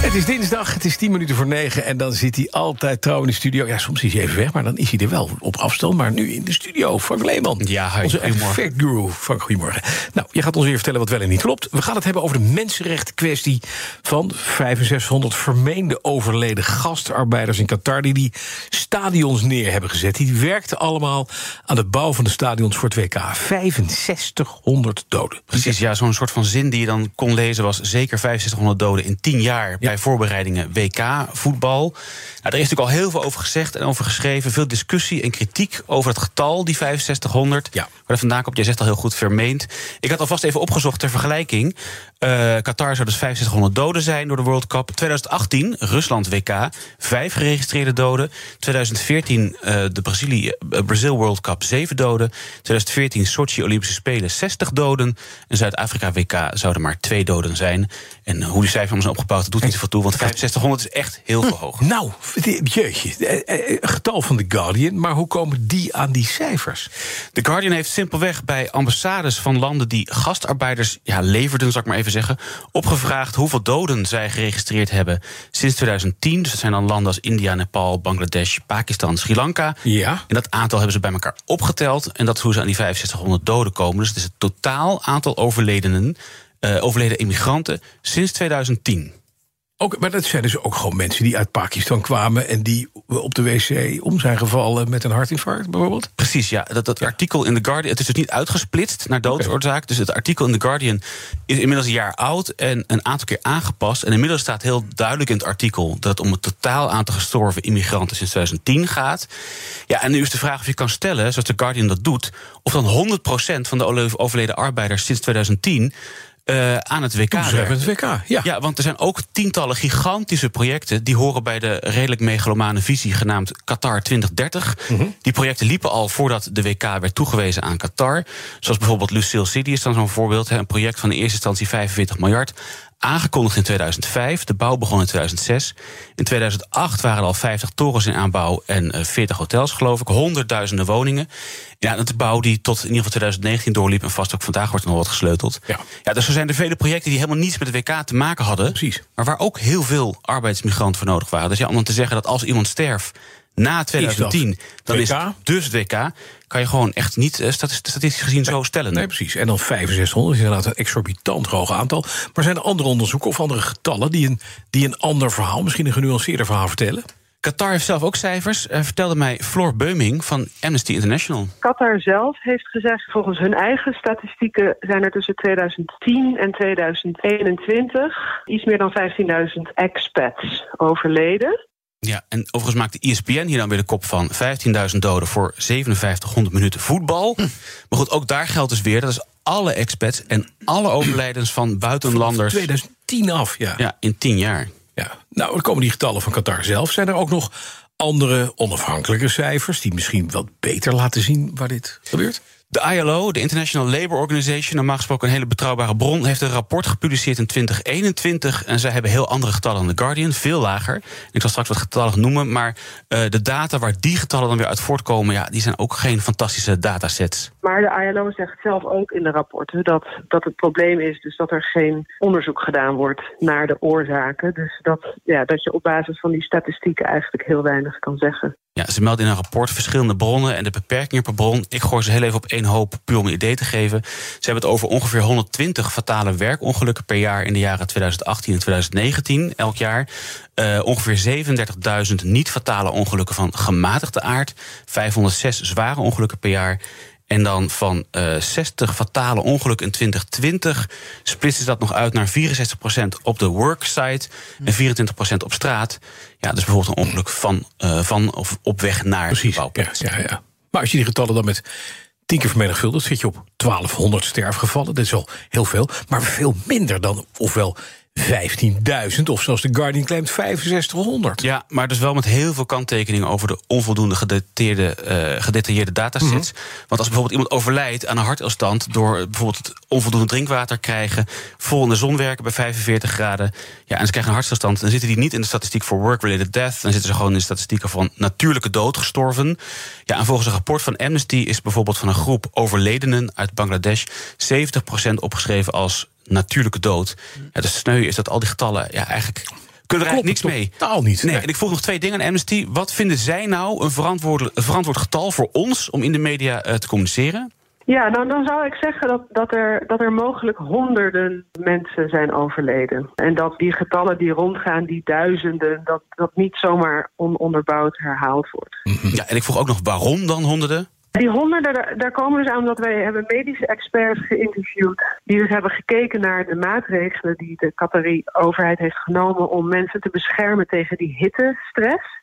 Het is dinsdag, het is 10 minuten voor 9 en dan zit hij altijd trouw in de studio. Ja, soms is hij even weg, maar dan is hij er wel op afstand. Maar nu in de studio, Frank Leeman. Ja, hi, Onze goedemorgen. guru. Frank, goedemorgen. Nou, je gaat ons weer vertellen wat wel en niet klopt. We gaan het hebben over de mensenrechten kwestie van 6500 vermeende overleden gastarbeiders in Qatar... die die stadions neer hebben gezet. Die werkten allemaal aan de bouw van de stadions voor het WK. 6500 doden. Precies, ja, zo'n soort van zin die je dan kon lezen was... zeker 6500 doden in 10 jaar bij voorbereidingen WK-voetbal. Nou, er is natuurlijk al heel veel over gezegd en over geschreven. Veel discussie en kritiek over het getal, die 6500. Ja. Waar dat vandaan komt, jij zegt al heel goed, vermeend. Ik had alvast even opgezocht ter vergelijking. Eh, Qatar zou dus 6500 doden zijn door de World Cup. 2018, Rusland WK, vijf geregistreerde doden. 2014, eh, de Brazilië, eh, Brazil World Cup, zeven doden. 2014, Sochi Olympische Spelen, 60 doden. En Zuid-Afrika WK zouden maar twee doden zijn. En hoe die cijfers zijn opgebouwd, dat doet niet zoveel toe. Want 6500 is echt heel veel hoger. Nou, jeetje, eh, eh, getal van The Guardian, maar hoe komen die aan die cijfers? The Guardian heeft simpelweg bij ambassades van landen die gastarbeiders ja, leverden, zal ik maar even zeggen, opgevraagd hoeveel doden zij geregistreerd hebben sinds 2010. Dus dat zijn dan landen als India, Nepal, Bangladesh, Pakistan, Sri Lanka. Ja. En dat aantal hebben ze bij elkaar opgeteld. En dat is hoe ze aan die 6500 doden komen. Dus het is het totaal aantal overledenen, eh, overleden immigranten sinds 2010. Ook, maar dat zijn dus ook gewoon mensen die uit Pakistan kwamen... en die op de wc om zijn gevallen met een hartinfarct bijvoorbeeld? Precies, ja. Dat, dat artikel in The Guardian... Het is dus niet uitgesplitst naar doodsoorzaak. Dus het artikel in The Guardian is inmiddels een jaar oud... en een aantal keer aangepast. En inmiddels staat heel duidelijk in het artikel... dat het om het totaal aantal gestorven immigranten sinds 2010 gaat. Ja, en nu is de vraag of je kan stellen, zoals The Guardian dat doet... of dan 100% van de overleden arbeiders sinds 2010... eh, aan het WK. Het WK, ja. Ja, want er zijn ook tientallen gigantische projecten... die horen bij de redelijk megalomane visie genaamd Qatar 2030. Die projecten liepen al voordat de WK werd toegewezen aan Qatar. Zoals bijvoorbeeld Lucille City is dan zo'n voorbeeld. Een project van in eerste instantie 45 miljard. Aangekondigd in 2005, de bouw begon in 2006. In 2008 waren er al 50 torens in aanbouw en eh, 40 hotels, geloof ik. Honderdduizenden woningen. Ja, dat de bouw die tot in ieder geval 2019 doorliep... en vast ook vandaag wordt er nog wat gesleuteld. Ja. Ja, dus er zijn er vele projecten die helemaal niets met het WK te maken hadden. Precies. Maar waar ook heel veel arbeidsmigranten voor nodig waren. Dus ja, om dan te zeggen dat als iemand sterft na 2010, dan is WK? het dus het WK... kan je gewoon echt niet eh, stati- statistisch gezien zo stellen. Nee, precies. En dan 6500 is inderdaad een exorbitant hoog aantal. Maar zijn er andere onderzoeken of andere getallen... die een, die een ander verhaal, misschien een genuanceerder verhaal vertellen? Qatar heeft zelf ook cijfers, eh, vertelde mij Floor Beuming van Amnesty International. Qatar zelf heeft gezegd, volgens hun eigen statistieken zijn er tussen 2010 en 2021 iets meer dan 15.000 expats overleden. Ja, en overigens maakt de ESPN hier dan weer de kop van 15.000 doden voor 5700 minuten voetbal. Maar goed, ook daar geldt dus weer, dat is alle expats en alle overlijdens van buitenlanders 2010 af, ja. ja, in 10 jaar. ja. Nou, dan komen die getallen van Qatar zelf. Zijn er ook nog andere onafhankelijke cijfers... die misschien wat beter laten zien waar dit gebeurt? De ILO, de International Labour Organization, normaal gesproken een hele betrouwbare bron, heeft een rapport gepubliceerd in 2021. En zij hebben heel andere getallen dan The Guardian, veel lager. Ik zal straks wat getallen noemen, maar eh, de data waar die getallen dan weer uit voortkomen, ja, die zijn ook geen fantastische datasets. Maar de ILO zegt zelf ook in de rapporten dat, dat het probleem is dus dat er geen onderzoek gedaan wordt naar de oorzaken. Dus dat, ja, dat je op basis van die statistieken eigenlijk heel weinig kan zeggen. Ja, ze melden in een rapport verschillende bronnen en de beperkingen per bron. Ik gooi ze heel even op één hoop, puur om een idee te geven. Ze hebben het over ongeveer 120 fatale werkongelukken per jaar in de jaren 2018 en 2019, elk jaar. Eh, ongeveer 37.000 niet-fatale ongelukken van gematigde aard. 506 zware ongelukken per jaar. En dan van eh 60 fatale ongelukken in 2020 splitsen ze dat nog uit naar 64% op de worksite en 24% op straat. Ja, dus bijvoorbeeld een ongeluk van, eh, van of op weg naar Precies, ja, ja, ja. Maar als je die getallen dan met tien keer vermenigvuldigt... zit je op 1200 sterfgevallen. Dat is al heel veel. Maar veel minder dan, ofwel 15.000 of zoals de Guardian claimt 6500. Ja, maar dus wel met heel veel kanttekeningen over de onvoldoende gedetailleerde, uh, gedetailleerde datasets. Mhm. Want als bijvoorbeeld iemand overlijdt aan een hartilstand door bijvoorbeeld onvoldoende drinkwater krijgen, vol in de zon werken bij 45 graden, ja, en ze krijgen een hartstilstand, dan zitten die niet in de statistiek voor work-related death, dan zitten ze gewoon in de statistieken van natuurlijke dood gestorven. Ja, en volgens een rapport van Amnesty is bijvoorbeeld van een groep overledenen uit Bangladesh 70% opgeschreven als natuurlijke dood. Ja, de sneu is dat al die getallen ja, eigenlijk kunnen er eigenlijk niks mee. Totaal niet. Nee, en ik vroeg nog twee dingen aan Amnesty. Wat vinden zij nou een verantwoord, verantwoord getal voor ons om in de media uh, te communiceren? Ja, nou, dan zou ik zeggen dat, dat, er, dat er mogelijk honderden mensen zijn overleden. En dat die getallen die rondgaan, die duizenden, dat dat niet zomaar ononderbouwd herhaald wordt. Ja, en ik vroeg ook nog waarom dan honderden? Die honderden, daar komen dus aan omdat wij hebben medische experts geïnterviewd... die dus hebben gekeken naar de maatregelen die de Qatari-overheid heeft genomen... om mensen te beschermen tegen die hittestress.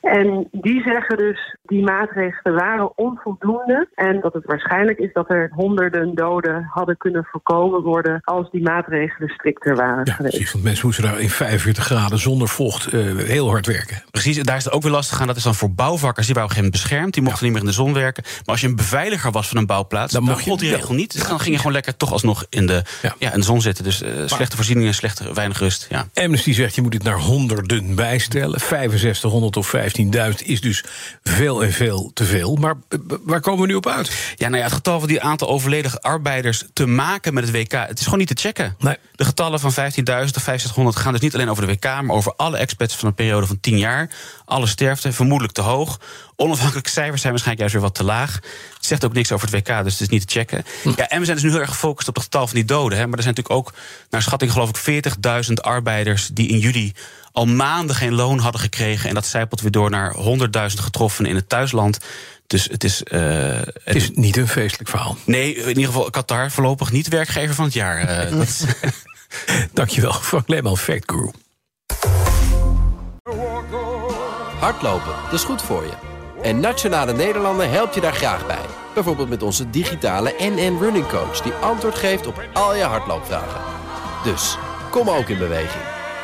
En die zeggen dus, die maatregelen waren onvoldoende. En dat het waarschijnlijk is dat er honderden doden hadden kunnen voorkomen worden als die maatregelen strikter waren ja, geweest. Precies, want mensen moesten daar in 45 graden zonder vocht uh, heel hard werken. Precies, daar is het ook weer lastig aan. Dat is dan voor bouwvakkers, die waren op een gegeven moment beschermd. Die mochten niet meer in de zon werken. Maar als je een beveiliger was van een bouwplaats, dan, dan mocht je die regel niet. Dan ging je gewoon lekker toch alsnog in de, ja. in de zon zitten. Dus uh, slechte voorzieningen, slechte, weinig rust. Ja. Amnesty zegt, je moet dit naar honderden bijstellen. 6500 of 15 15.000 is dus veel en veel te veel. Maar waar komen we nu op uit? Ja, nou ja, het getal van die aantal overleden arbeiders te maken met het WK... het is gewoon niet te checken. Nee. De getallen van 15.000 of 6500 gaan dus niet alleen over de WK... maar over alle expats van een periode van 10 jaar. Alle sterfte, vermoedelijk te hoog. Onafhankelijke cijfers zijn waarschijnlijk juist weer wat te laag. Het zegt ook niks over het WK, dus het is niet te checken. Hm. Ja, en we zijn dus nu heel erg gefocust op het getal van die doden. Hè, maar er zijn natuurlijk ook, naar schatting geloof ik... 40.000 arbeiders die in juli al maanden geen loon hadden gekregen. En dat zijpelt weer door naar 100.000 getroffen in het thuisland. Dus het is. Uh, het is niet een feestelijk verhaal. Nee, in ieder geval Qatar voorlopig niet werkgever van het jaar. Uh, dat Dankjewel, Frank Leeman, Fact Guru. Hardlopen, dat is goed voor je. En Nationale Nederlanden helpt je daar graag bij. Bijvoorbeeld met onze digitale NN Running Coach... die antwoord geeft op al je hardloopvragen. Dus, kom ook in beweging.